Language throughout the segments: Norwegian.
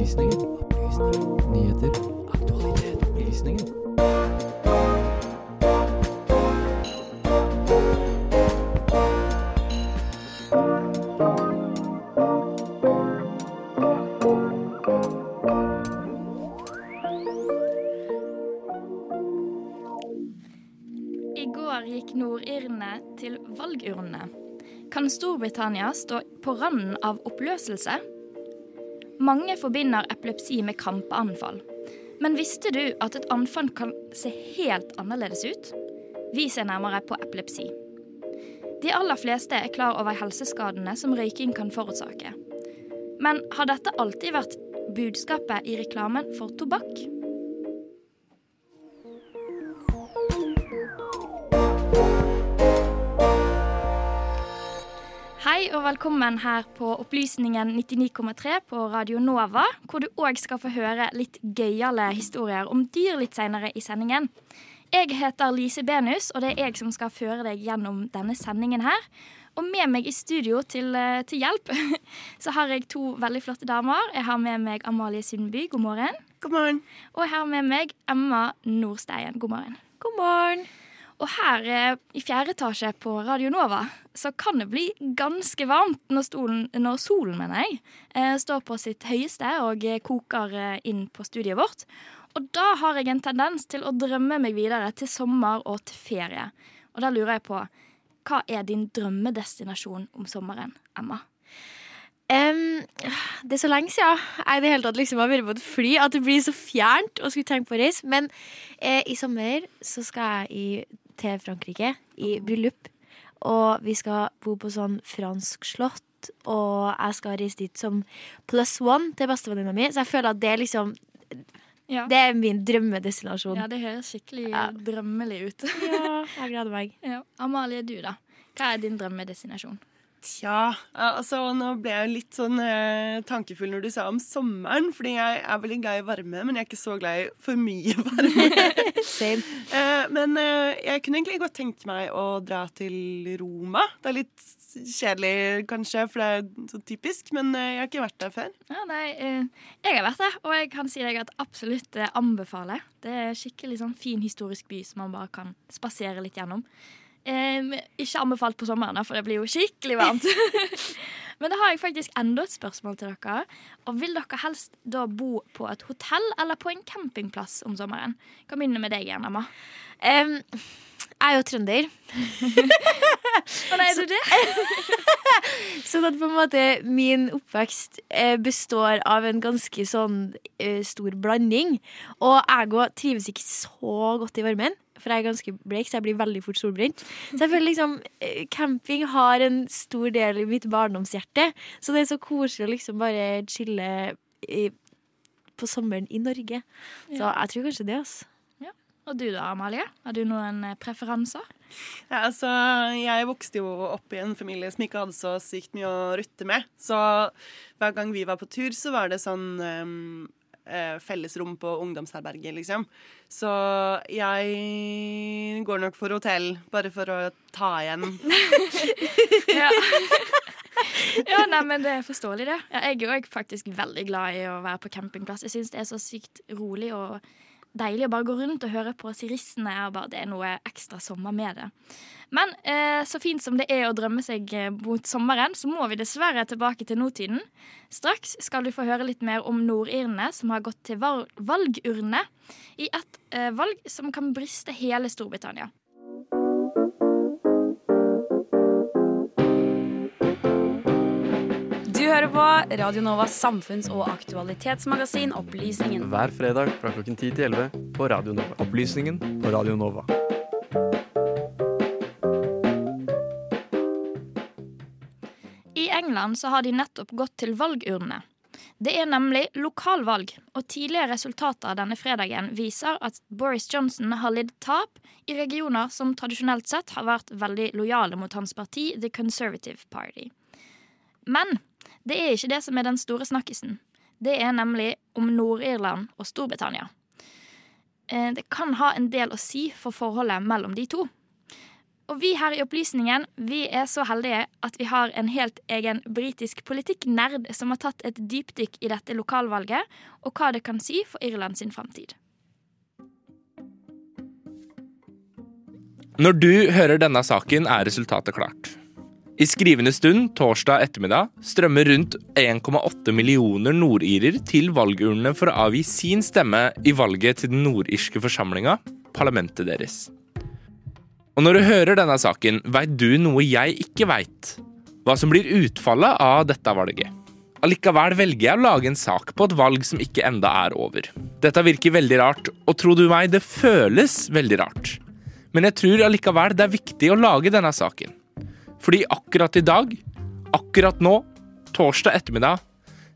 Opplysningen. Opplysninger. Nyheter. Aktualitet. Opplysninger. I går gikk nordirene til valgurnene. Kan Storbritannia stå på randen av oppløselse? Mange forbinder epilepsi med krampeanfall. Men visste du at et anfall kan se helt annerledes ut? Vi ser nærmere på epilepsi. De aller fleste er klar over helseskadene som røyking kan forårsake. Men har dette alltid vært budskapet i reklamen for tobakk? Hei og velkommen her på Opplysningen 99,3 på Radio Nova, hvor du òg skal få høre litt gøyale historier om dyr litt seinere i sendingen. Jeg heter Lise Benus, og det er jeg som skal føre deg gjennom denne sendingen her. Og med meg i studio til, eh, til hjelp så har jeg to veldig flotte damer. Jeg har med meg Amalie Sundby, god morgen. God morgen. Og jeg har med meg Emma Nordsteien, god morgen. God morgen. Og her eh, i fjerde etasje på Radio Nova så kan det bli ganske varmt når, stolen, når solen mener jeg, eh, står på sitt høyeste og eh, koker inn på studiet vårt. Og da har jeg en tendens til å drømme meg videre til sommer og til ferie. Og da lurer jeg på hva er din drømmedestinasjon om sommeren, Emma? Um, det er så lenge siden jeg det hele tatt liksom har vært på et fly at det blir så fjernt å skulle tenke på å reise. Men eh, i sommer så skal jeg i, til Frankrike i bryllup. Og vi skal bo på sånn fransk slott. Og jeg skal reise dit som plus one til bestevenninna mi. Så jeg føler at det er liksom Ja. Det er min drømmedestinasjon. ja, det høres skikkelig Ja. drømmelig ut. Ja, jeg gleder meg. ja. Amalie, du da? Hva er din drømmedestinasjon? Tja, altså nå ble jeg litt sånn eh, tankefull når du sa om sommeren. Fordi jeg er veldig glad i varme, men jeg er ikke så glad i for mye varme. Same. eh, men eh, jeg kunne egentlig godt tenkt meg å dra til Roma. Det er litt kjedelig kanskje, for det er så typisk, men eh, jeg har ikke vært der før. Ja, nei, eh, jeg har vært der, og jeg kan si deg at absolutt eh, anbefaler. Det er skikkelig sånn fin historisk by som man bare kan spasere litt gjennom. Eh, ikke anbefalt på sommeren, for det blir jo skikkelig varmt. Men da har jeg faktisk enda et spørsmål til dere. Og Vil dere helst da bo på et hotell eller på en campingplass om sommeren? Kan begynne med deg igjen, Emma. Um, jeg er jo trønder. Nei, er du det? Sånn at på en måte min oppvekst eh, består av en ganske sånn uh, stor blanding. Og jeg trives ikke så godt i varmen, for jeg er ganske bleik, så jeg blir veldig fort solbrent. Så jeg føler liksom eh, camping har en stor del i mitt barndomshjerte. Så det er så koselig å liksom bare chille i, på sommeren i Norge. Så Ja. jeg tror kanskje det, altså. Og du da, Amalie? Har du noen eh, preferanser? Ja, altså, jeg vokste jo opp i en familie som ikke hadde så sykt mye å rutte med. Så hver gang vi var på tur, så var det sånn um, fellesrom på ungdomsherberget, liksom. Så jeg går nok for hotell, bare for å ta igjen. Ja. ja, nei, men det er forståelig, det. Ja, jeg er òg faktisk veldig glad i å være på campingplass. Jeg syns det er så sykt rolig og deilig å bare gå rundt og høre på sirissene. Det er noe ekstra sommer med det. Men eh, så fint som det er å drømme seg eh, mot sommeren, så må vi dessverre tilbake til nåtiden. Straks skal du få høre litt mer om nordirene som har gått til valgurne i et eh, valg som kan briste hele Storbritannia. Hører på Radio Novas samfunns- og aktualitetsmagasin Opplysningen. Hver fredag fra klokken 10 til 11 på Radio Nova. Opplysningen på Radio Nova. I England så har de nettopp gått til valgurnene. Det er nemlig lokalvalg, og tidligere resultater denne fredagen viser at Boris Johnson har lidd tap i regioner som tradisjonelt sett har vært veldig lojale mot hans parti, The Conservative Party. Men det er ikke det som er den store snakkisen. Det er nemlig om Nord-Irland og Storbritannia. Eh, Det kan ha en del å si for forholdet mellom de to. Og vi her i Opplysningen vi er så heldige at vi har en helt egen britisk politikknerd som har tatt et dypdykk i dette lokalvalget, og hva det kan si for Irland sin framtid. Når du hører denne saken, er resultatet klart. I skrivende stund torsdag ettermiddag strømmer rundt 1,8 millioner nordirer til valgurnene for å avgi sin stemme i valget til den nordirske forsamlinga, parlamentet deres. Og når du hører denne saken, veit du noe jeg ikke veit. Hva som blir utfallet av dette valget. Allikevel velger jeg å lage en sak på et valg som ikke enda er over. Dette virker veldig rart, og tro du meg, det føles veldig rart. Men jeg tror allikevel det er viktig å lage denne saken. Fordi akkurat i dag, akkurat nå, torsdag ettermiddag,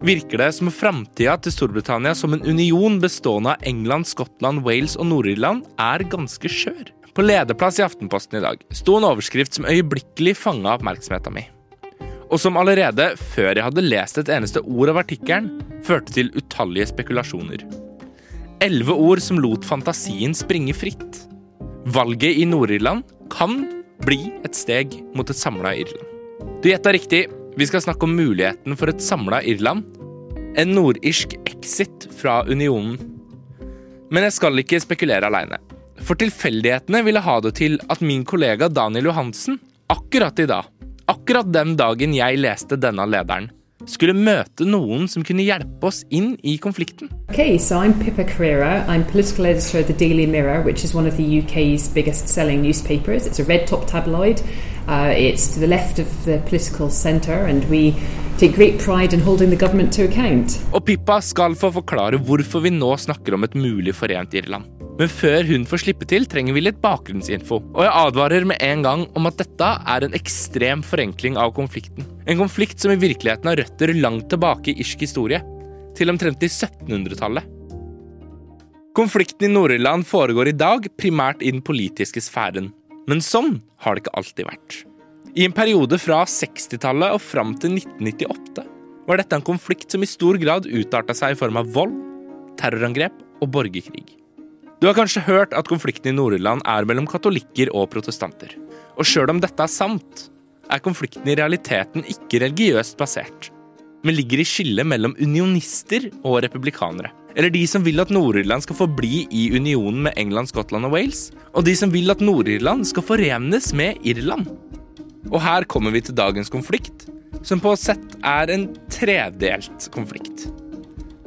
virker det som framtida til Storbritannia som en union bestående av England, Skottland, Wales og Nord-Irland er ganske skjør. På lederplass i Aftenposten i dag sto en overskrift som øyeblikkelig fanga oppmerksomheten min. Og som allerede, før jeg hadde lest et eneste ord av artikkelen, førte til utallige spekulasjoner. Elleve ord som lot fantasien springe fritt. Valget i Nord-Irland kan bli et steg mot et samla Irland. Du gjetta riktig. Vi skal snakke om muligheten for et samla Irland. En nordirsk exit fra unionen. Men jeg skal ikke spekulere aleine. For tilfeldighetene ville ha det til at min kollega Daniel Johansen akkurat i dag, akkurat den dagen jeg leste denne lederen, skulle møte noen som kunne hjelpe oss inn i konflikten. Okay, so I'm Pippa Carrera. I'm political editor of the Daily Mirror, which is one of the UK's biggest selling newspapers. It's a red top tabloid. Uh, it's to the left of the political centre, and we take great pride in holding the government to account. Og Pippa skal få forklare hvorfor vi nå snakker om et mulig forent Irland. Men før hun får slippe til, trenger vi litt bakgrunnsinfo. Og jeg advarer med en gang om at dette er en ekstrem forenkling av konflikten. En konflikt som i virkeligheten har røtter langt tilbake i irsk historie. Til omtrent i 1700-tallet. Konflikten i Nord-Irland foregår i dag primært i den politiske sfæren. Men sånn har det ikke alltid vært. I en periode fra 60-tallet og fram til 1998 var dette en konflikt som i stor grad utarta seg i form av vold, terrorangrep og borgerkrig. Du har kanskje hørt at konflikten i Nord-Irland er mellom katolikker og protestanter. Og sjøl om dette er sant, er konflikten i realiteten ikke religiøst basert, men ligger i skillet mellom unionister og republikanere. Eller de som vil at Nord-Irland skal forbli i unionen med England, Skottland og Wales, og de som vil at Nord-Irland skal forenes med Irland. Og her kommer vi til dagens konflikt, som på sett er en tredelt konflikt.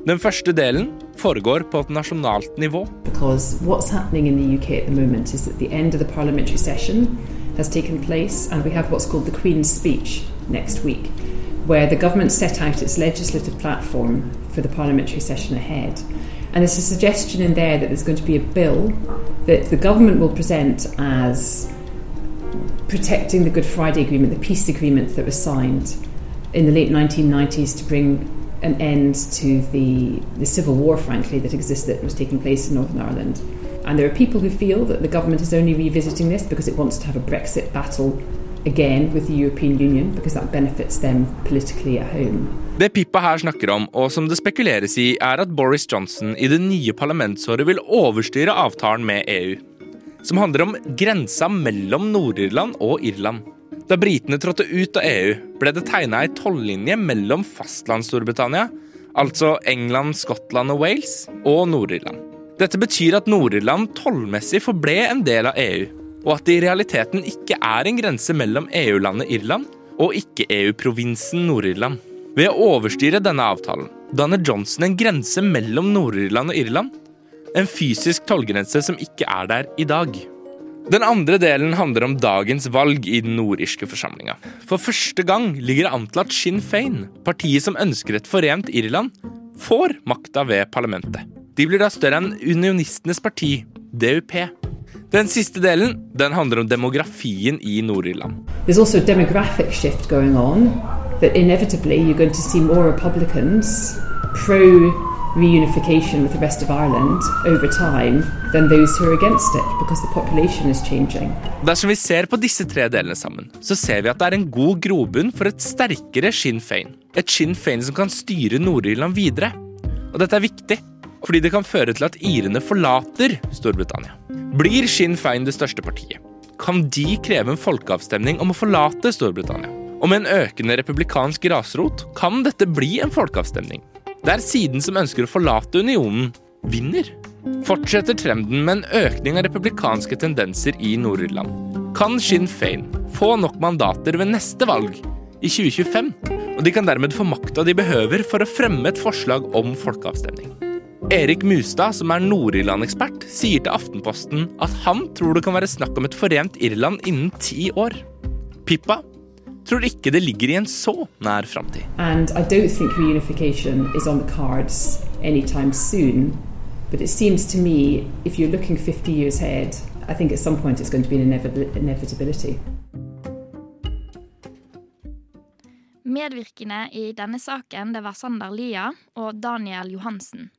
Den første delen foregår på et nasjonalt nivå. Because what's happening in the UK at the moment is that the end of the parliamentary session has taken place, and we have what's called the Queen's Speech next week, where the government set out its legislative platform for the parliamentary session ahead. And there's a suggestion in there that there's going to be a bill that the government will present as protecting the Good Friday Agreement, the peace agreement that was signed in the late 1990s to bring an end to the, the civil war, frankly, that existed, that was taking place in Northern Ireland. And there are people who feel that the government is only revisiting this because it wants to have a Brexit battle again with the European Union, because that benefits them politically at home. Det Pippa her snakker om, og som det spekuleres i, er at Boris Johnson i det nye parlamentsåret vil overstyre avtalen med EU. Som handler om grensa mellom Nord-Irland og Irland. Da britene trådte ut av EU, ble det tegna ei tollinje mellom fastlands-Storbritannia, altså England, Skottland og Wales, og Nord-Irland. Dette betyr at Nord-Irland tollmessig forble en del av EU, og at det i realiteten ikke er en grense mellom EU-landet Irland og ikke-EU-provinsen Nord-Irland. Ved å overstyre denne avtalen danner Johnson en grense mellom Nord-Irland og Irland. En fysisk tollgrense som ikke er der i dag. Den andre delen handler om dagens valg i den nordirske forsamlinga. For første gang ligger det an til at Sinn Fein, partiet som ønsker et forent Irland, får makta ved parlamentet. De blir da større enn unionistenes parti, DUP. Den siste delen den handler om demografien i Nord-Irland. Pro reunification with the rest of Ireland over time than those who are against it because the population is changing. Dersom vi ser på disse tre delene sammen, så ser vi at det er en god grobunn for et sterkere Sinn Fein. Et Sinn Fein som kan styre Nord-Irland videre. Og dette er viktig, fordi det kan føre til at irene forlater Storbritannia. Blir Sinn Fein det største partiet, kan de kreve en folkeavstemning om å forlate Storbritannia. Og med en økende republikansk grasrot kan dette bli en folkeavstemning. Der siden som ønsker å forlate unionen, vinner. Fortsetter trenden med en økning av republikanske tendenser i Nord-Irland. Kan Sinn Fein få nok mandater ved neste valg i 2025? Og de kan dermed få makta de behøver for å fremme et forslag om folkeavstemning. Erik Mustad, som er Nord-Irland-ekspert, sier til Aftenposten at han tror det kan være snakk om et forent Irland innen ti år. Pippa tror ikke det ligger i en så nær framtid. And I don't think reunification is on the cards anytime soon. But it seems to me, if you're looking 50 years ahead, I think at some point it's going to be an inevitability. Medvirkende i denne saken det var Sander Lia og Daniel Johansen.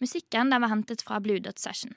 Musikken den var hentet fra Blue Dot Session.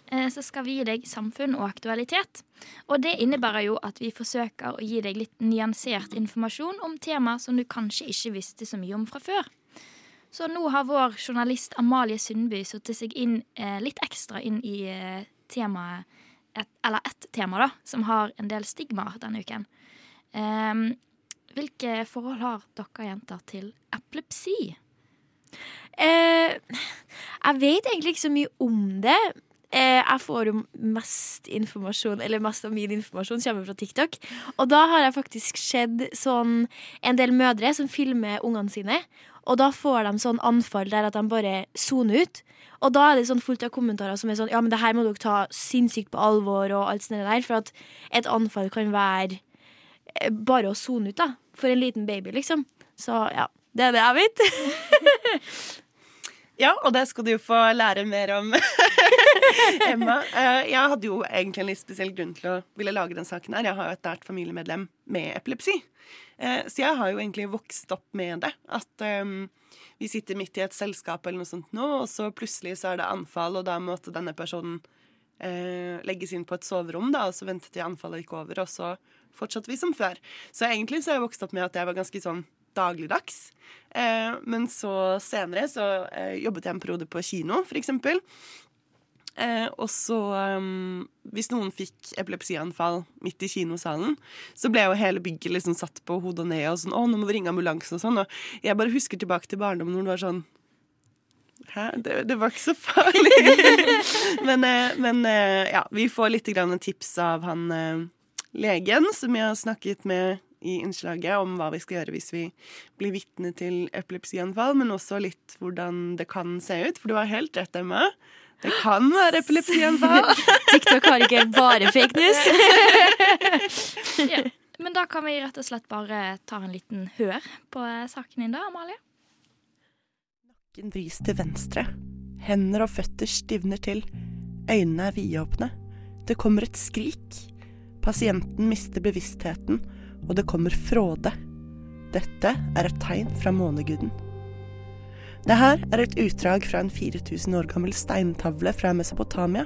så skal vi gi deg samfunn og aktualitet. Og det innebærer jo at vi forsøker å gi deg litt nyansert informasjon om tema som du kanskje ikke visste så mye om fra før. Så nå har vår journalist Amalie Sundby satt seg inn eh, litt ekstra inn i eh, temaet et, Eller ett tema, da, som har en del stigmaer denne uken. Ehm, hvilke forhold har dere jenter til epilepsi? Eh, jeg vet egentlig ikke så mye om det. Eh, jeg får jo mest informasjon, eller mest av min informasjon kommer fra TikTok. Og da har jeg faktisk sett sånn en del mødre som filmer ungene sine. Og da får de sånn anfall der at de bare soner ut. Og da er det sånn fullt av kommentarer som er sånn Ja, men det her må dere ta sinnssykt på alvor, og alt sånt der. For at et anfall kan være eh, bare å sone ut, da. For en liten baby, liksom. Så ja. Det er det jeg vet. Ja, og det skal du få lære mer om, Emma. Eh, Jeg hadde jo egentlig en litt spesiell grunn til å ville lage den saken her. Jeg har jo et nært familiemedlem med epilepsi. Eh, Så jeg har jo egentlig vokst opp med det. At um, vi sitter midt i et selskap eller noe sånt nå, og så plutselig så er det anfall, og da måtte denne personen uh, legges inn på et soverom, da, og så ventet jeg anfallet gikk over, og så fortsatte vi som før. Så egentlig så har jeg vokst opp med at jeg var ganske sånn dagligdags. Eh, men så senere så eh, jobbet jeg en periode på kino, for eksempel. Eh, og så um, Hvis noen fikk epilepsianfall midt i kinosalen, så ble jo hele bygget liksom satt på hodet og ned og sånn 'Å, nå må vi ringe ambulanse' og sånn. Og jeg bare husker tilbake til barndommen hvor det var sånn Hæ? Det, det var ikke så farlig. men eh, men eh, ja, vi får litt grann tips av han eh, legen som jeg har snakket med i innslaget om hva vi skal gjøre hvis vi blir vitne til epilepsianfall, men også litt hvordan det kan se ut. For du har helt rett, Emma. Det kan være epilepsianfall. TikTok har ikke bare fake news. Ja. Men da kan vi rett og slett bare ta en liten hør på saken din, da, Amalie. Nakken vris til venstre. Hender og føtter stivner til. Øynene er vidåpne. Det kommer et skrik. Pasienten mister bevisstheten, og det kommer fråde. Dette er et tegn fra måneguden. Det her er et utdrag fra en 4000 år gammel steintavle fra Mesopotamia,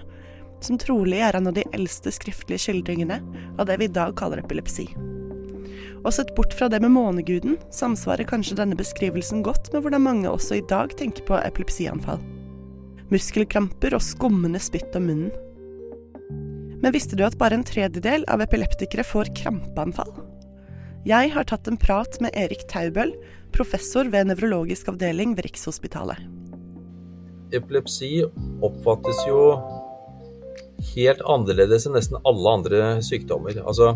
som trolig er en av de eldste skriftlige skildringene av det vi i dag kaller epilepsi. Og sett bort fra det med måneguden, samsvarer kanskje denne beskrivelsen godt med hvordan mange også i dag tenker på epilepsianfall. Muskelkramper og skummende spytt om munnen. Men visste du at bare en tredjedel av epileptikere får krampeanfall? Jeg har tatt en prat med Erik Taubøl, professor ved nevrologisk avdeling ved Rikshospitalet. Epilepsi oppfattes jo helt annerledes enn nesten alle andre sykdommer. Altså,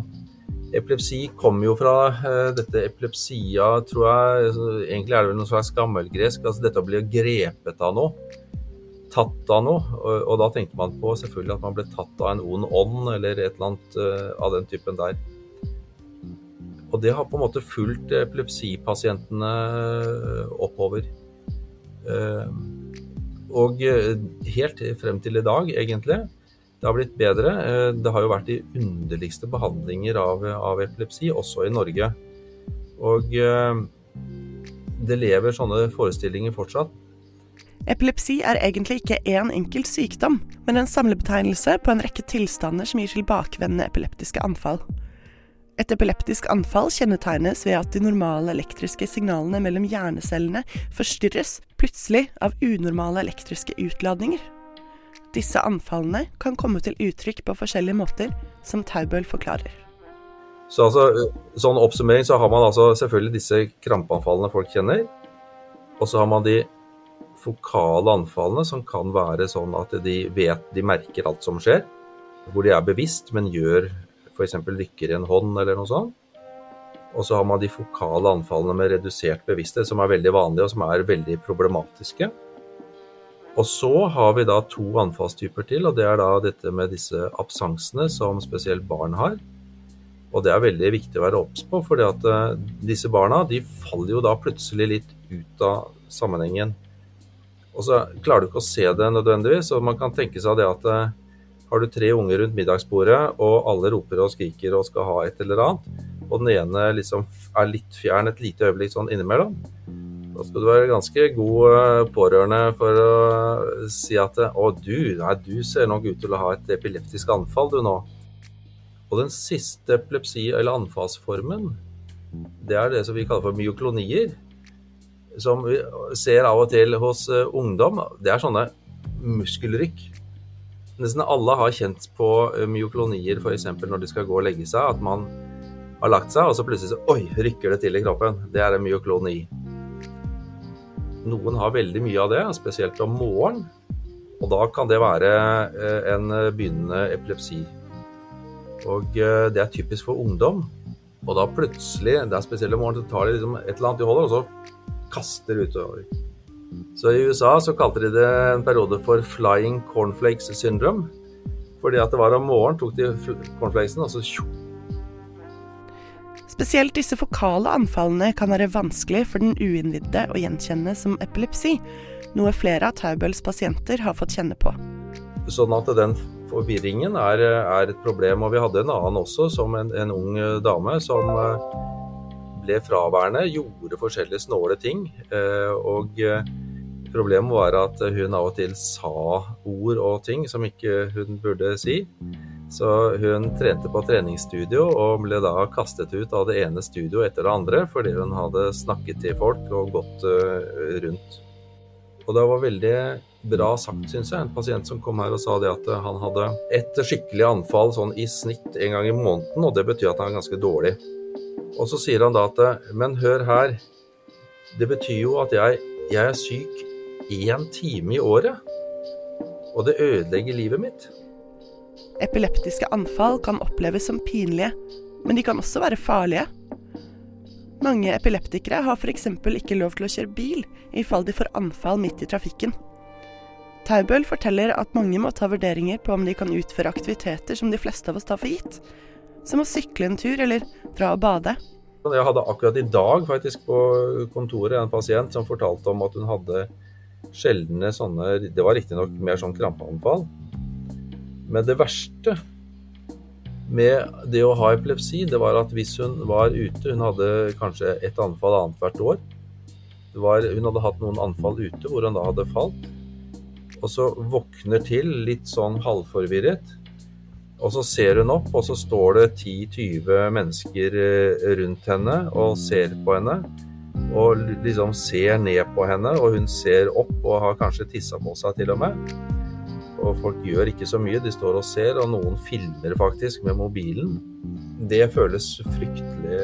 epilepsi kommer jo fra uh, dette epilepsia, tror jeg altså, Egentlig er det vel noe slags gammelgresk. Altså dette å bli grepet av noe. Tatt av noe. Og, og da tenkte man på selvfølgelig at man ble tatt av en ond ånd eller et eller annet uh, av den typen der. Og det har på en måte fulgt epilepsipasientene oppover. Eh, Og eh, helt frem til i dag, egentlig, Det har blitt bedre. Eh, Det har jo vært de underligste behandlinger av, av epilepsi, også i Norge. Og eh, det lever sånne forestillinger fortsatt. Epilepsi er egentlig ikke én enkelt sykdom, men en samlebetegnelse på en rekke tilstander som gir tilbakevendende epileptiske anfall. Et epileptisk anfall kjennetegnes ved at de normale elektriske signalene mellom hjernecellene forstyrres plutselig av unormale elektriske utladninger. Disse anfallene kan komme til uttrykk på forskjellige måter, som Taubøl forklarer. Så altså, sånn oppsummering så har man altså selvfølgelig disse krampeanfallene folk kjenner. Og så har man de fokale anfallene som kan være sånn at de vet, de merker alt som skjer. Hvor de er bevisst, men gjør f.eks. rykker i en hånd eller noe sånt. Og så har man de fokale anfallene med redusert bevissthet, som er veldig vanlige og som er veldig problematiske. Og så har vi da to anfallstyper til, og det er da dette med disse absansene som spesielt barn har. Og det er veldig viktig å være obs på, for disse barna de faller jo da plutselig litt ut av sammenhengen. Og så klarer du ikke å se det nødvendigvis, og man kan tenke seg det at eh, har du tre unger rundt middagsbordet, og alle roper og skriker og skal ha et eller annet, og den ene liksom er litt fjern et lite øyeblikk sånn innimellom, da skal du være ganske god eh, pårørende for å si at å, du, nei, du ser nok ut til å ha et epileptisk anfall du nå. Og den siste epilepsi- eller anfallsformen, det er det som vi kaller for myoklonier. Som vi ser av og til hos eh, ungdom. Det er sånne muskelrykk. Nesten alle har kjent på eh, myoklonier f.eks. når de skal gå og legge seg. At man har lagt seg, og så plutselig så, oi, rykker det til i kroppen. Det er en myokloni. Noen har veldig mye av det, spesielt om morgenen. Og da kan det være eh, en begynnende epilepsi. Og eh, det er typisk for ungdom. Og da plutselig, det er spesielt om morgenen, så tar de liksom et eller annet de holder, og så kaster utover. Så i USA så kalte de det en periode for 'flying cornflakes syndrome'. Fordi at det var om morgenen, tok de cornflakesen, og så tjo. Spesielt disse fokale anfallene kan være vanskelig for den uinnvidde å gjenkjenne som epilepsi, noe flere av Taubøls pasienter har fått kjenne på. Sånn at den forvirringen er, er, et problem. Og vi hadde en annen også, som en, en ung dame som eh, ble fraværende, gjorde forskjellige snåle ting. Eh, og eh, problemet var at hun av og til sa ord og ting som ikke hun burde si. Så hun trente på treningsstudio og ble da kastet ut av det ene studioet etter det andre fordi hun hadde snakket til folk og gått rundt. Og det var veldig bra sagt, syns jeg. En pasient som kom her og sa det at han hadde et skikkelig anfall sånn i snitt en gang i måneden, og det betyr at han er ganske dårlig. Og så sier han da at men hør her, det betyr jo at jeg, jeg er syk én time i året. Og det ødelegger livet mitt. Epileptiske anfall kan oppleves som pinlige, men de kan også være farlige. Mange epileptikere har f.eks. ikke lov til å kjøre bil i fall de får anfall midt i trafikken. Taubøl forteller at mange må ta vurderinger på om de kan utføre aktiviteter som de fleste av oss tar for gitt, som å sykle en tur eller dra og bade. Jeg hadde akkurat i dag faktisk på kontoret en pasient som fortalte om at hun hadde sjeldne sånne Det var riktignok mer sånn krampeanfall. Men det verste med det å ha epilepsi, det var at hvis hun var ute Hun hadde kanskje et anfall annethvert år. Var, hun hadde hatt noen anfall ute hvor hun da hadde falt. Og så våkner til litt sånn halvforvirret. Og så ser hun opp, og så står det 10-20 mennesker rundt henne og ser på henne. Og liksom ser ned på henne, og hun ser opp og har kanskje tissa på seg til og med. Og folk gjør ikke så mye, de står og ser, og noen filmer faktisk med mobilen. Det føles fryktelig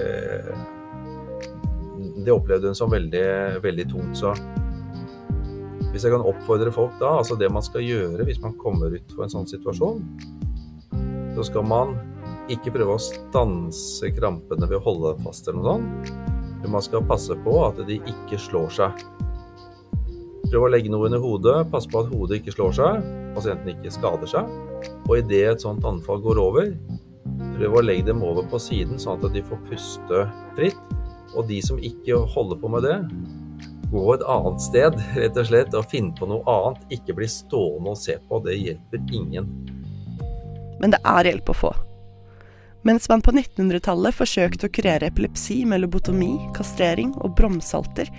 Det opplevde hun som veldig, veldig tungt. Så hvis jeg kan oppfordre folk da, altså det man skal gjøre hvis man kommer ut for en sånn situasjon, så skal man ikke prøve å stanse krampene ved å holde dem fast eller noe sånt. Men man skal passe på at de ikke slår seg. Prøv å legge noe under hodet, pass på at hodet ikke slår seg, pasienten ikke skader seg. Og idet et sånt anfall går over, prøv å legge dem over på siden, sånn at de får puste fritt. Og de som ikke holder på med det, gå et annet sted, rett og slett, og finn på noe annet. Ikke bli stående og se på. Det hjelper ingen. Men det er hjelp å få. Mens man på 1900-tallet forsøkte å kurere epilepsi med lobotomi, kastrering og bromsalter,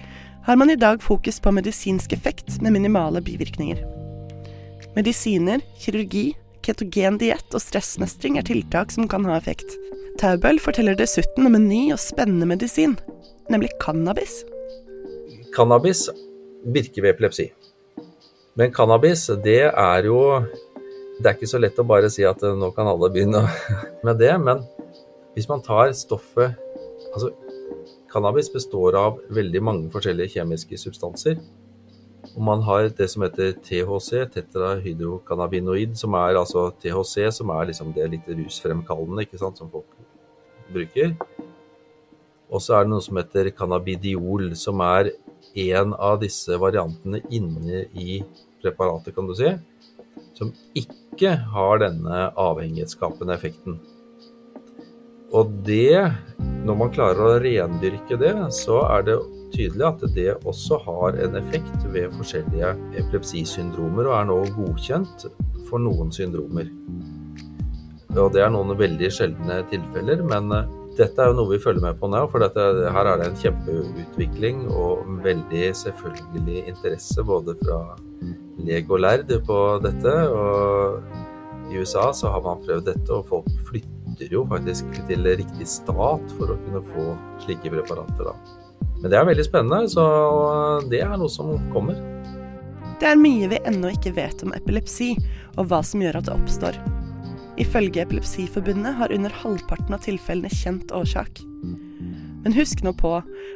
har man i dag fokus på medisinsk effekt med minimale bivirkninger. Medisiner, kirurgi, ketogen diett og stressmestring er tiltak som kan ha effekt. Taubøl forteller dessuten om en ny og spennende medisin, nemlig cannabis. Cannabis virker ved epilepsi. Men cannabis, det er jo Det er ikke så lett å bare si at nå kan alle begynne med det, men hvis man tar stoffet Altså, cannabis består av veldig mange forskjellige kjemiske substanser. Og man har det som heter THC, tetrahydrocannabinoid, som er altså THC, som er liksom det litt rusfremkallende, ikke sant, som folk bruker. Og så er det noe som heter cannabidiol, som er en av disse variantene inne i preparatet, kan du si, som ikke har denne avhengighetsskapende effekten. Og det, når man klarer å rendyrke det, så er det tydelig at det også har en effekt ved forskjellige epilepsisyndromer, og er nå godkjent for noen syndromer. Og det er noen veldig sjeldne tilfeller, men dette er jo noe vi følger med på nå, for dette, her er det en kjempeutvikling og veldig selvfølgelig interesse både fra leg og lærd på dette. Og i USA så har man prøvd dette, og folk flytter jo faktisk til riktig stat for å kunne få slike preparater. da. Men det er veldig spennende, så det er noe som kommer. Det er mye vi ennå ikke vet om epilepsi, og hva som gjør at det oppstår. Ifølge Epilepsiforbundet har under halvparten av tilfellene kjent årsak. Men husk nå på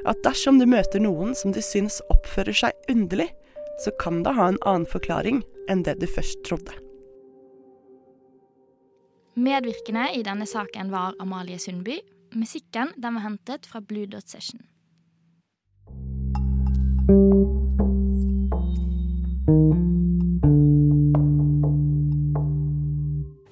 at dersom du møter noen som du syns oppfører seg underlig, så kan det ha en annen forklaring enn det du først trodde. Medvirkende i denne saken var Amalie Sundby. Musikken den var hentet fra Blue Dot Session.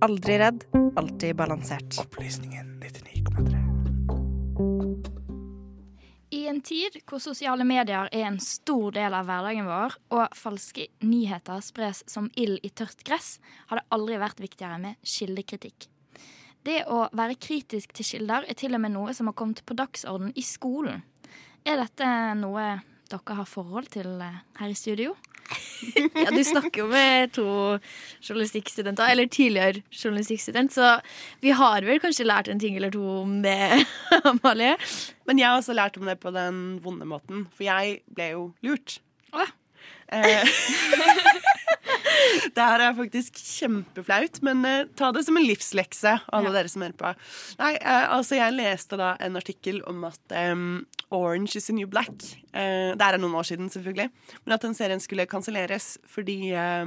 Aldri redd, alltid balansert. Opplysningen 99,3. I en tid hvor sosiale medier er en stor del av hverdagen vår, og falske nyheter spres som ild i tørt gress, har det aldri vært viktigere med kildekritikk. Det å være kritisk til kilder er til og med noe som har kommet på dagsorden i skolen. Er dette noe dere har forhold til eh, her i studio? Ja, du snakker jo med to journalistikkstudenter, eller tidligere journalistikkstudent, så vi har vel kanskje lært en ting eller to om det, Amalie? Men jeg har også lært om det på den vonde måten, for jeg ble jo lurt. Å. Eh, det her er faktisk kjempeflaut, men eh, ta det som en livslekse, alle dere som hører på. Nei, eh, altså Jeg leste da en artikkel om at em, Orange is the New Black eh, Det er noen år siden, selvfølgelig. Men at den serien skulle kanselleres fordi eh,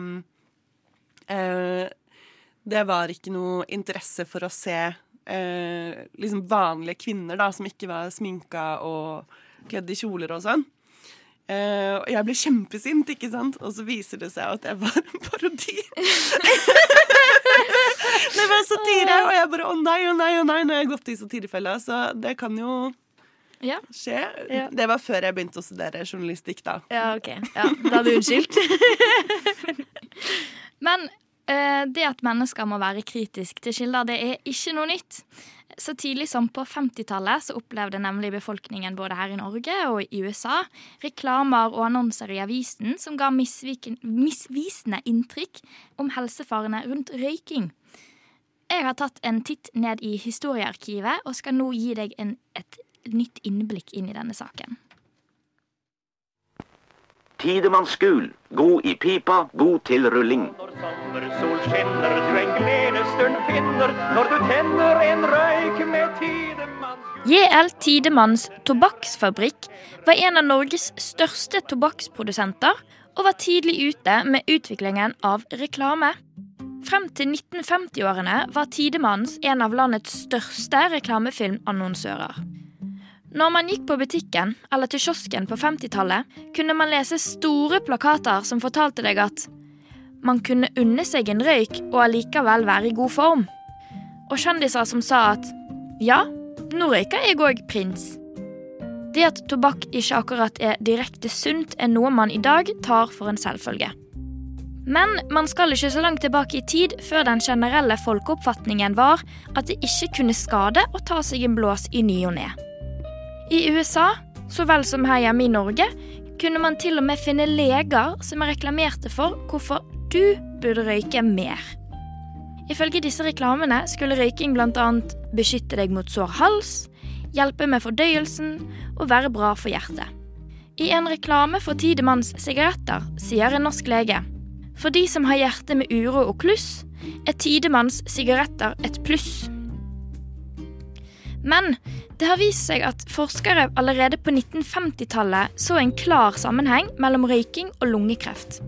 det var ikke noe interesse for å se eh, liksom vanlige kvinner da, som ikke var sminka og kledd i kjoler og sånn. Eh, og jeg ble kjempesint, ikke sant? Og så viser det seg at jeg var en parodi. det var satire, og jeg bare å nei, å nei, å nei, når jeg har gått i satirefella. Så det kan jo Ja. skje. Ja. Det var før jeg begynte å studere journalistikk, da. Ja, ok. Ja, da er du unnskyldt. Men eh, det at mennesker må være kritiske til kilder, det er ikke noe nytt. Så tidlig som på 50-tallet så opplevde nemlig befolkningen både her i Norge og i USA reklamer og annonser i avisen som ga misvisende inntrykk om helsefarene rundt røyking. Jeg har tatt en titt ned i historiearkivet og skal nå gi deg en, et nytt innblikk inn i denne saken. Tidemanns gul. God i pipa, god til rulling. Sol skinner, du en gledesstund finner når du tenner en røyk med tidemannsgul JL Tidemanns tobakksfabrikk var en av Norges største tobakksprodusenter og var tidlig ute med utviklingen av reklame. Frem til 1950-årene var Tidemannens en av landets største reklamefilmannonsører. Når man gikk på butikken eller til kiosken på 50-tallet, kunne man lese store plakater som fortalte deg at man kunne unne seg en røyk og allikevel være i god form. Og kjendiser som sa at ja, nå røyker jeg òg prins. Det at tobakk ikke akkurat er direkte sunt, er noe man i dag tar for en selvfølge. Men man skal ikke så langt tilbake i tid før den generelle folkeoppfatningen var at det ikke kunne skade å ta seg en blås i ny og ne. I USA, så vel som her hjemme i Norge, kunne man til og med finne leger som reklamerte for hvorfor du burde røyke mer. Ifølge disse reklamene skulle røyking bl.a. beskytte deg mot sår hals, hjelpe med fordøyelsen og være bra for hjertet. I en reklame for Tidemanns sigaretter sier en norsk lege for de som har hjerte med uro og kluss, er Tidemanns sigaretter et pluss. Men det har vist seg at forskere allerede på 1950-tallet så en klar sammenheng mellom røyking og lungekreft.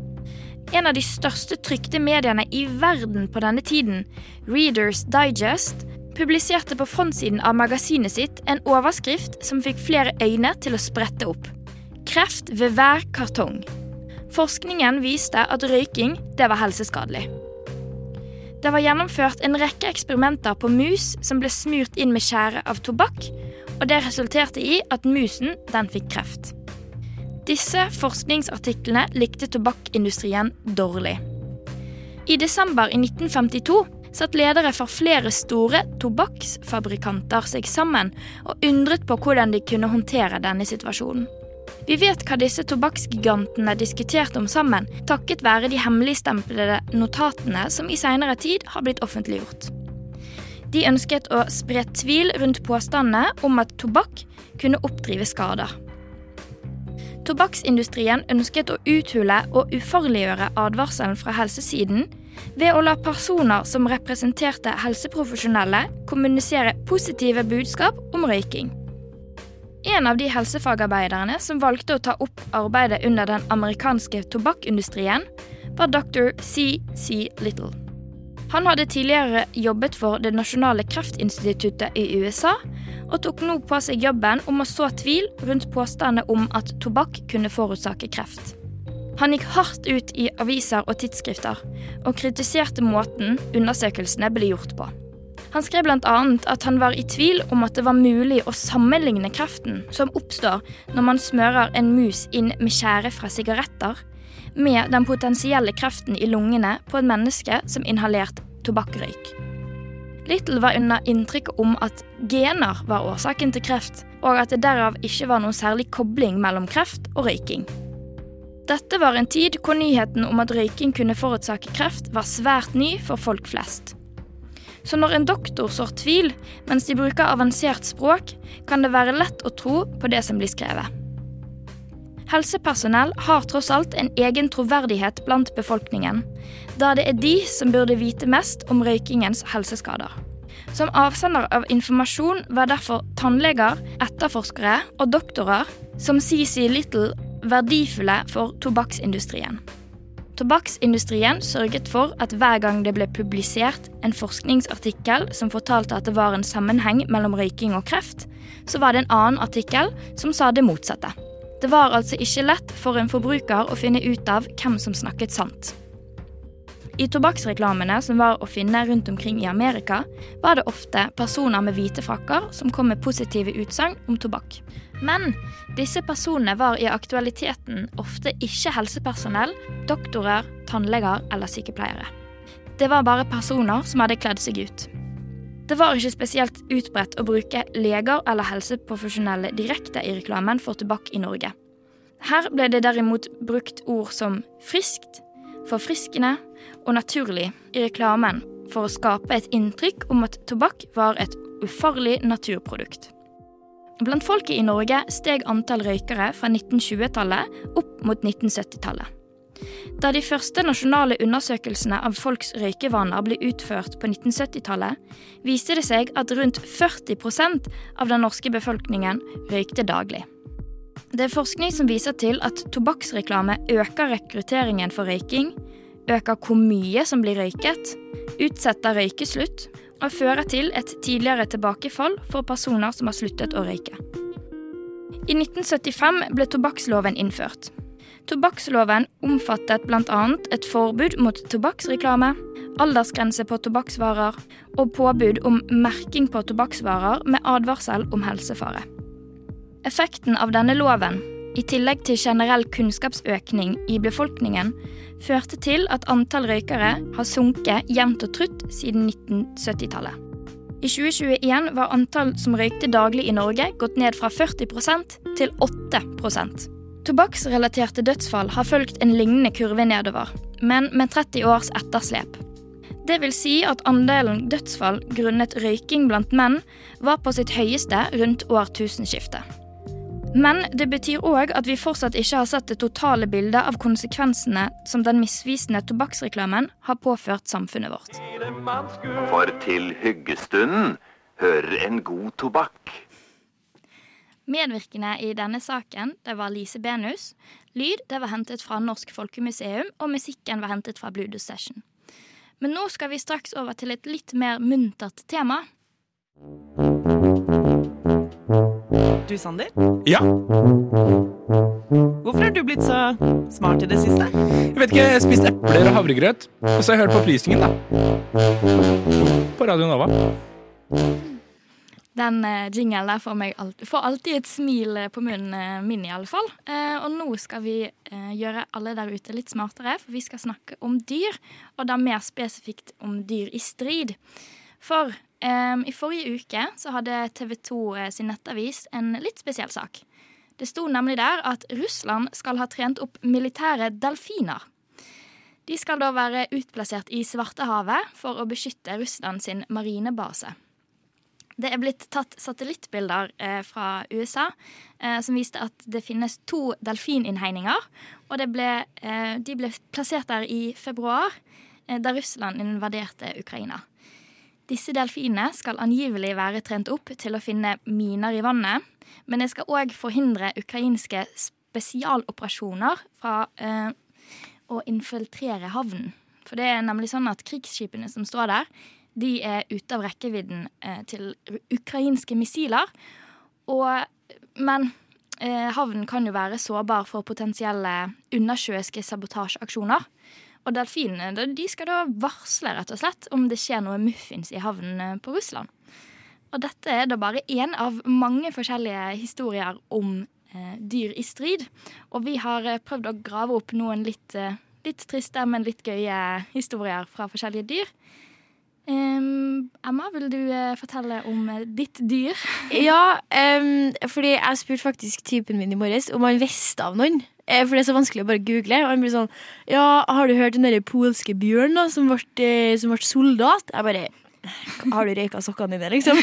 En av de største trykte mediene i verden på denne tiden, Readers Digest, publiserte på frontsiden av magasinet sitt en overskrift som fikk flere øyne til å sprette opp. Kreft ved hver kartong. Forskningen viste at røyking det var helseskadelig. Det var gjennomført en rekke eksperimenter på mus som ble smurt inn med tjære av tobakk, og det resulterte i at musen den fikk kreft. Disse forskningsartiklene likte tobakkindustrien dårlig. I desember i 1952 satt ledere for flere store tobakksfabrikanter seg sammen og undret på hvordan de kunne håndtere denne situasjonen. Vi vet hva disse tobakksgigantene diskuterte om sammen, takket være de hemmeligstemplede notatene som i seinere tid har blitt offentliggjort. De ønsket å spre tvil rundt påstandene om at tobakk kunne oppdrive skader. Tobakksindustrien ønsket å uthule og ufarliggjøre advarselen fra helsesiden ved å la personer som representerte helseprofesjonelle, kommunisere positive budskap om røyking. En av de helsefagarbeiderne som valgte å ta opp arbeidet under den amerikanske tobakkindustrien, var dr. C.C. Little. Han hadde tidligere jobbet for Det nasjonale kreftinstituttet i USA, og tok nå på seg jobben om å så tvil rundt påstandene om at tobakk kunne forårsake kreft. Han gikk hardt ut i aviser og tidsskrifter, og kritiserte måten undersøkelsene ble gjort på. Han skrev bl.a. at han var i tvil om at det var mulig å sammenligne kreften som oppstår når man smører en mus inn med tjære fra sigaretter, med den potensielle kreften i lungene på et menneske som inhalert tobakkrøyk. Little var under inntrykk om at gener var årsaken til kreft, og at det derav ikke var noen særlig kobling mellom kreft og røyking. Dette var en tid hvor nyheten om at røyking kunne forårsake kreft, var svært ny for folk flest. Så når en doktor sår tvil mens de bruker avansert språk, kan det være lett å tro på det som blir skrevet. Helsepersonell har tross alt en egen troverdighet blant befolkningen, da det er de som burde vite mest om røykingens helseskader. Som avsender av informasjon var derfor tannleger, etterforskere og doktorer som CC Little verdifulle for tobakksindustrien. Tobakksindustrien sørget for at hver gang det ble publisert en forskningsartikkel som fortalte at det var en sammenheng mellom røyking og kreft, så var det en annen artikkel som sa det motsatte. Det var altså ikke lett for en forbruker å finne ut av hvem som snakket sant. I tobakksreklamene som var å finne rundt omkring i Amerika, var det ofte personer med hvite frakker som kom med positive utsagn om tobakk. Men disse personene var i aktualiteten ofte ikke helsepersonell, doktorer, tannleger eller sykepleiere. Det var bare personer som hadde kledd seg ut. Det var ikke spesielt utbredt å bruke leger eller helseprofesjonelle direkte i reklamen for tobakk i Norge. Her ble det derimot brukt ord som friskt, forfriskende og naturlig i reklamen for å skape et inntrykk om at tobakk var et ufarlig naturprodukt. Blant folket i Norge steg antall røykere fra 1920-tallet opp mot 1970-tallet. Da de første nasjonale undersøkelsene av folks røykevaner ble utført på 1970-tallet, viste det seg at rundt 40% av den norske befolkningen røykte daglig. Det er forskning som viser til at tobakksreklame øker rekrutteringen for røyking, øker hvor mye som blir røyket, utsetter røykeslutt og fører til et tidligere tilbakefall for personer som har sluttet å røyke. I 1975 ble tobakksloven innført. Tobakksloven omfattet bl.a. et forbud mot tobakksreklame, aldersgrense på tobakksvarer og påbud om merking på tobakksvarer med advarsel om helsefare. Effekten av denne loven, i tillegg til generell kunnskapsøkning i befolkningen, førte til at antall røykere har sunket jevnt og trutt siden 1970-tallet. I 2021 var antall som røykte daglig i Norge gått ned fra 40% til 8% Tobakksrelaterte dødsfall har fulgt en lignende kurve nedover, men med 30 års etterslep. Det vil si at andelen dødsfall grunnet røyking blant menn var på sitt høyeste rundt årtusenskiftet. Men det betyr òg at vi fortsatt ikke har sett det totale bildet av konsekvensene som den misvisende tobakksreklamen har påført samfunnet vårt. For til hyggestunden hører en god tobakk. Medvirkende i denne saken det var Lise Benus. Lyd det var hentet fra Norsk Folkemuseum, og musikken var hentet fra Bluedo Session. Men nå skal vi straks over til et litt mer muntert tema. Du, Sander? Ja? Hvorfor har du blitt så smart i det siste? Jeg vet ikke, jeg har spist epler og havregrøt. Og så har jeg hørt på opplysningen, da. På Radio Nova. Den eh, jingelen der får, meg alt, får alltid et smil eh, på munnen eh, min, i alle fall. Eh, og nå skal vi eh, gjøre alle der ute litt smartere, for vi skal snakke om dyr. Og da mer spesifikt om dyr i strid. For i forrige uke så hadde TV 2 eh, sin nettavis en litt spesiell sak. Det sto nemlig der at Russland skal ha trent opp militære delfiner. De skal da være utplassert i Svartehavet for å beskytte Russland sin marinebase. Det er blitt tatt satellittbilder eh, fra USA eh, som viste at det finnes to delfininnhegninger. Og ble, de ble plassert der i februar, da Russland invaderte Ukraina. Disse delfinene skal angivelig være trent opp til å finne miner i vannet. Men det skal òg forhindre ukrainske spesialoperasjoner fra eh, å infiltrere havnen. For det er nemlig sånn at krigsskipene som står der, de er ute av rekkevidden eh, til ukrainske missiler. Og, men eh, havnen kan jo være sårbar for potensielle undersjøiske sabotasjeaksjoner. Og delfinene de skal da varsle rett og slett om det skjer noe muffins i havnen eh, på Russland. Og dette er da bare én av mange forskjellige historier om eh, dyr i strid. Og vi har eh, prøvd å grave opp noen litt, eh, litt triste, men litt gøye historier fra forskjellige dyr. Um, Emma, vil du uh, fortelle om uh, ditt dyr? Ja, um, fordi jeg spurte faktisk typen min i morges om han visste av noen. Eh, For det er så vanskelig å bare google. Og han blir sånn Ja, har du hørt den derre polske bjørnen da, som ble, eh, som ble soldat? Jeg bare Har du røyka sokkene dine, liksom?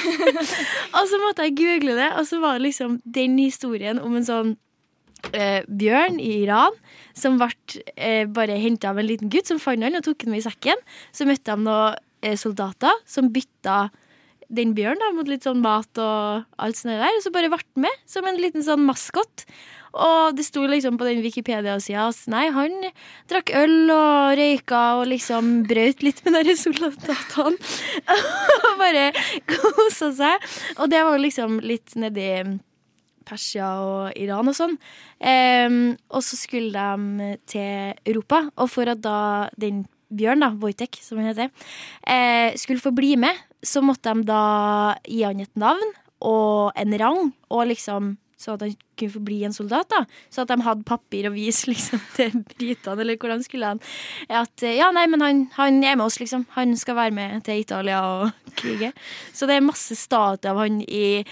og så måtte jeg google det, og så var det liksom den historien om en sånn eh, bjørn i Iran som ble eh, bare henta av en liten gutt som fant han og tok han med i sekken. Så møtte de noen eh, soldater som bytta den bjørnen da, mot litt sånn mat og alt sånt der. Og så bare ble han med som en liten sånn maskot. Og det sto liksom på den Wikipedia-sida at nei, han drakk øl og røyka og liksom brøt litt med de soldatene. og bare kosa seg. Og det var liksom litt nedi Persia og Iran og sånn. Um, og så skulle de til Europa, og for at da den Bjørn, da, Wojtek, som han heter, eh, skulle få bli med, så måtte de da gi han et navn og en rang, og liksom så at han kunne få bli en soldat. da Så at de hadde papir å vise liksom, til britene, eller hvordan skulle han At eh, ja, nei, men han, han er med oss, liksom. Han skal være med til Italia og krige. Så det er masse statuer av han i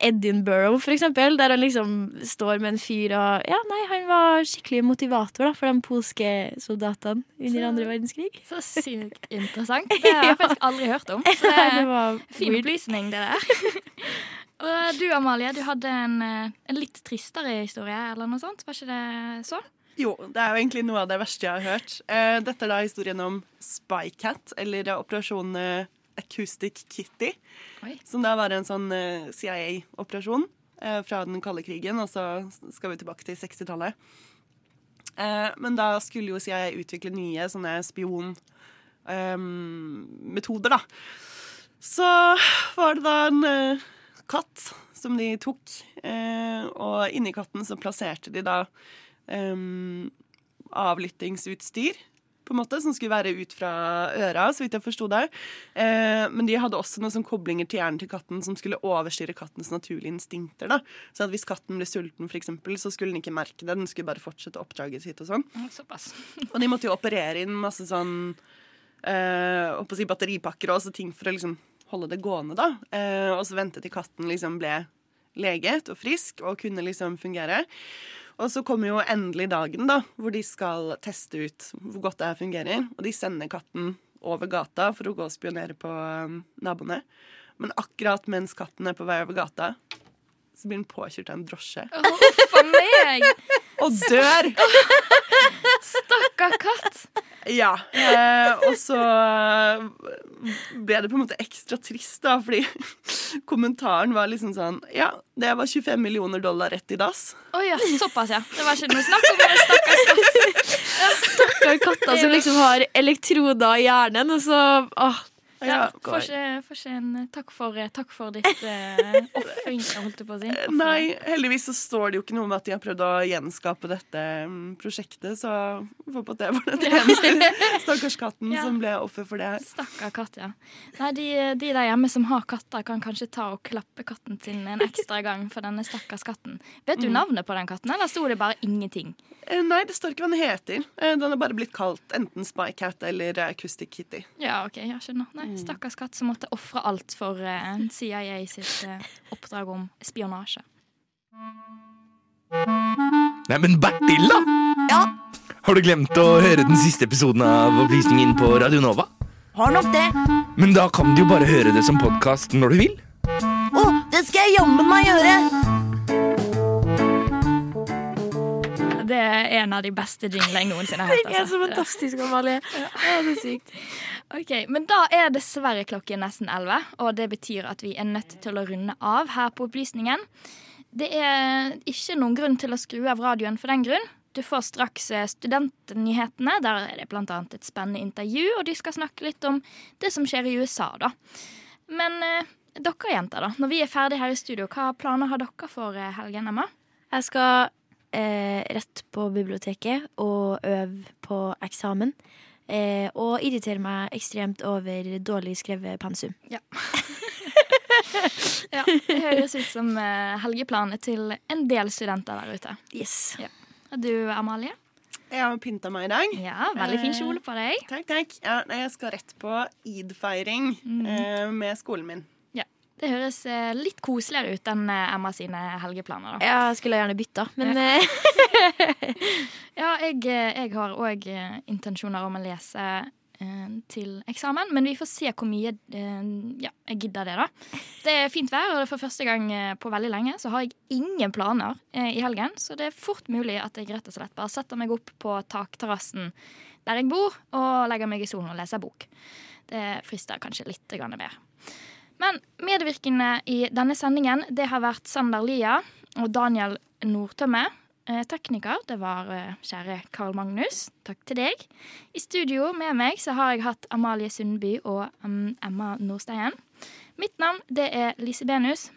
Edinburgh, for eksempel, der han liksom står med en fyr og Ja, nei, han var skikkelig motivator da for de polske soldatene under andre verdenskrig. Så sykt interessant. Det har jeg faktisk aldri hørt om. Så det er fin opplysning, det der. Og du Amalie, du hadde en, eh, en litt tristere historie, eller noe sånt? Var ikke det så? Jo, det er jo egentlig noe av det verste jeg har hørt. Eh, dette er da historien om Spycat, eller eh, operasjon eh, Acoustic Kitty. Som da var en sånn eh, CIA-operasjon eh, fra den kalde krigen, og så skal vi tilbake til 60-tallet. Eh, men da skulle jo CIA utvikle nye sånne spionmetoder, da. Så var det da en eh, katt som de tok, eh, og inni katten så plasserte de da eh, avlyttingsutstyr. På en måte, Som skulle være ut fra øra, så vidt jeg forsto det. Eh, men de hadde også noen koblinger til hjernen til katten som skulle overstyre kattens naturlige instinkter. da. Så at hvis katten ble sulten, for eksempel, så skulle den ikke merke det. Den skulle bare fortsette oppdraget sitt. Og sånn. Såpass. Og de måtte jo operere inn masse sånn eh, si batteripakker og også ting for å liksom holde det gående. da. Eh, og så vente til katten liksom ble leget og frisk og kunne liksom fungere. Og så kommer jo endelig dagen da, hvor de skal teste ut hvor godt det her fungerer. Og de sender katten over gata for å gå og spionere på um, naboene. Men akkurat mens katten er på vei over gata, så blir den påkjørt av en drosje. Oh, for meg! Og dør! Stakkar katt. Ja. Eh, og så eh, ble det på en måte ekstra trist, da, fordi kommentaren var liksom sånn Ja, det var 25 millioner dollar rett i dass. Å ja, såpass, ja. Det var ikke noe snakk om det, stakkars katt. Stakkar katter som liksom har elektroder i hjernen, og så åh, Ja, får ikke, en takk for, takk for ditt uh, offing, holdt jeg på å si. Offring. Nei, heldigvis så står det jo ikke noe om at de har prøvd å gjenskape dette mm, prosjektet, så vi får på at det var den eneste stakkars katten Ja. som ble offer for det her. Stakkar katt, ja. Nei, de, de der hjemme som har katter, kan kanskje ta og klappe katten sin en ekstra gang for denne stakkars katten. Vet du Mm. navnet på den katten, eller sto det bare ingenting? Eh, Nei, det står ikke hva den heter. Eh, Den har bare blitt kalt enten Spy Cat eller eh, Acoustic Kitty. Ja, ok, jeg skjønner. Nei, Stakkars katt som måtte ofre alt for eh, CIA sitt eh, oppdrag om spionasje. Nei, men Bertil, da? Ja? Har du glemt å høre den siste episoden av Opplysningen på Radio Nova? Har nok det. Men da kan du jo bare høre det som podkast når du vil. Å, det skal jeg jammen meg gjøre! Det er en av de beste jinglene jeg noensinne har hørt. Den er altså. så fantastisk, Amalie. Ja, det er sykt. Ok, Men da er dessverre klokken nesten 11, og det betyr at vi er nødt til å runde av her på Opplysningen. Det er ikke noen grunn til å skru av radioen for den grunn. Du får straks eh, studentnyhetene. Der er det bl.a. et spennende intervju, og de skal snakke litt om det som skjer i USA, da. Men eh, dere jenter, da. Når vi er ferdige her i studio, hva planer har dere for eh, helgen, Emma? Jeg skal eh, rett på biblioteket og øve på eksamen. Eh, og irritere meg ekstremt over dårlig skrevet pensum. Ja. ja, Det høres ut som eh, helgeplanet til en del studenter der ute. Yes. Ja. Og du, Amalie? Jeg har pynta meg i dag. Ja, Veldig fin kjole på deg. Takk, takk. Ja, jeg skal rett på id-feiring eh, med skolen min. Ja, Det høres eh, litt koseligere ut enn eh, Emma sine helgeplaner. da. Jeg skulle gjerne bytta, men Ja. eh, jeg, jeg har òg intensjoner om å lese til eksamen, men vi får se hvor mye ja, jeg gidder det, da. Det er fint vær, og for første gang på veldig lenge så har jeg ingen planer i helgen, så det er fort mulig at jeg rett og slett bare setter meg opp på takterrassen der jeg bor, og legger meg i solen og leser bok. Det frister kanskje litt mer. Men medvirkende i denne sendingen det har vært Sander Lia og Daniel Nordtømme. Eh, tekniker det var eh, kjære Karl Magnus. Takk til deg. I studio med meg så har jeg hatt Amalie Sundby og um, Emma Nordsteien. Mitt navn det er Lise Benus.